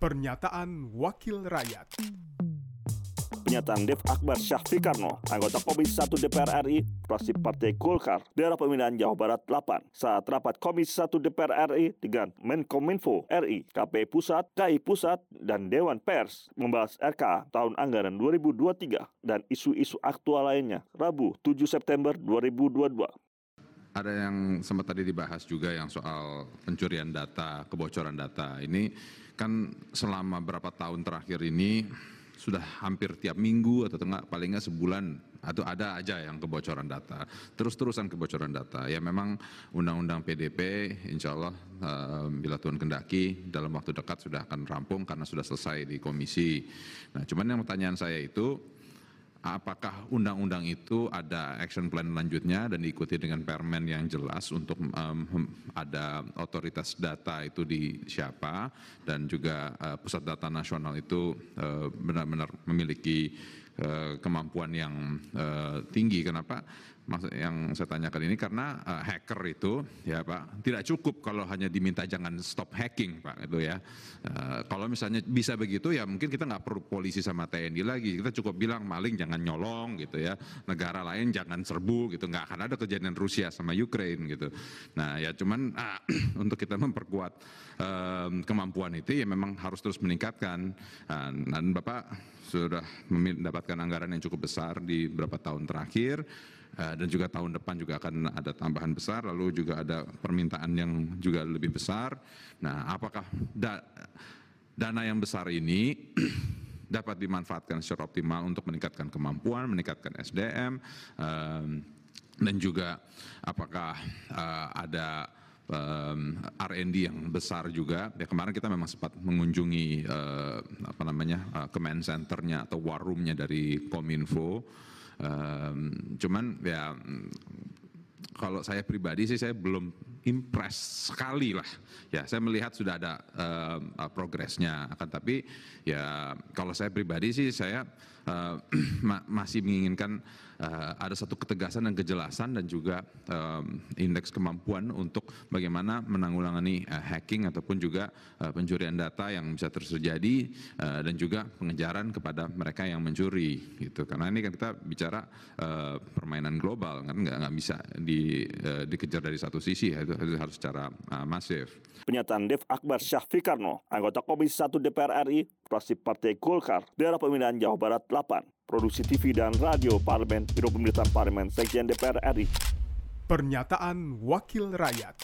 Pernyataan Wakil Rakyat Pernyataan Dev Akbar Syahfikarno, anggota Komisi 1 DPR RI, fraksi Partai Golkar, daerah pemilihan Jawa Barat 8, saat rapat Komisi 1 DPR RI dengan Menkominfo RI, KPI Pusat, KI Pusat, dan Dewan Pers membahas RK tahun anggaran 2023 dan isu-isu aktual lainnya, Rabu 7 September 2022. Ada yang sempat tadi dibahas juga yang soal pencurian data, kebocoran data. Ini kan selama berapa tahun terakhir ini sudah hampir tiap minggu atau tengah paling nggak sebulan atau ada aja yang kebocoran data. Terus-terusan kebocoran data. Ya memang undang-undang PDP insya Allah uh, bila Tuhan kendaki dalam waktu dekat sudah akan rampung karena sudah selesai di komisi. Nah cuman yang pertanyaan saya itu apakah undang-undang itu ada action plan lanjutnya dan diikuti dengan permen yang jelas untuk um, ada otoritas data itu di siapa? Dan juga uh, pusat data nasional itu uh, benar-benar memiliki uh, kemampuan yang uh, tinggi. Kenapa? Yang saya tanyakan ini karena uh, hacker itu ya Pak tidak cukup kalau hanya diminta jangan stop hacking Pak itu ya. Uh, kalau misalnya bisa begitu ya mungkin kita nggak perlu polisi sama TNI lagi. Kita cukup bilang maling jangan nyolong gitu ya. Negara lain jangan serbu gitu. Nggak akan ada kejadian Rusia sama Ukraine gitu. Nah ya cuman uh, untuk kita memperkuat uh, kemampuan itu ya memang harus terus meningkatkan. Uh, dan Bapak sudah mendapatkan anggaran yang cukup besar di beberapa tahun terakhir. Dan juga tahun depan juga akan ada tambahan besar lalu juga ada permintaan yang juga lebih besar. Nah apakah da dana yang besar ini dapat dimanfaatkan secara optimal untuk meningkatkan kemampuan meningkatkan SDM um, dan juga apakah uh, ada R&D yang besar juga. Ya kemarin kita memang sempat mengunjungi uh, apa namanya uh, command centernya atau war roomnya dari Kominfo. Um, cuman ya kalau saya pribadi sih saya belum impress sekali lah. Ya saya melihat sudah ada uh, progresnya. Akan tapi ya kalau saya pribadi sih saya uh, ma masih menginginkan ada satu ketegasan dan kejelasan dan juga um, indeks kemampuan untuk bagaimana menanggulangi uh, hacking ataupun juga pencurian data yang bisa terjadi uh, dan juga pengejaran kepada mereka yang mencuri gitu. Karena ini kan kita bicara permainan global kan nggak nggak bisa di, dikejar dari satu sisi itu harus secara masif. Pernyataan Dev Akbar Syahfikarno, anggota Komisi 1 DPR RI, fraksi Partai Golkar, daerah pemilihan Jawa Barat 8, produksi TV dan radio Parlemen, Biro Pemerintahan Parlemen, Sekjen DPR RI. Pernyataan Wakil Rakyat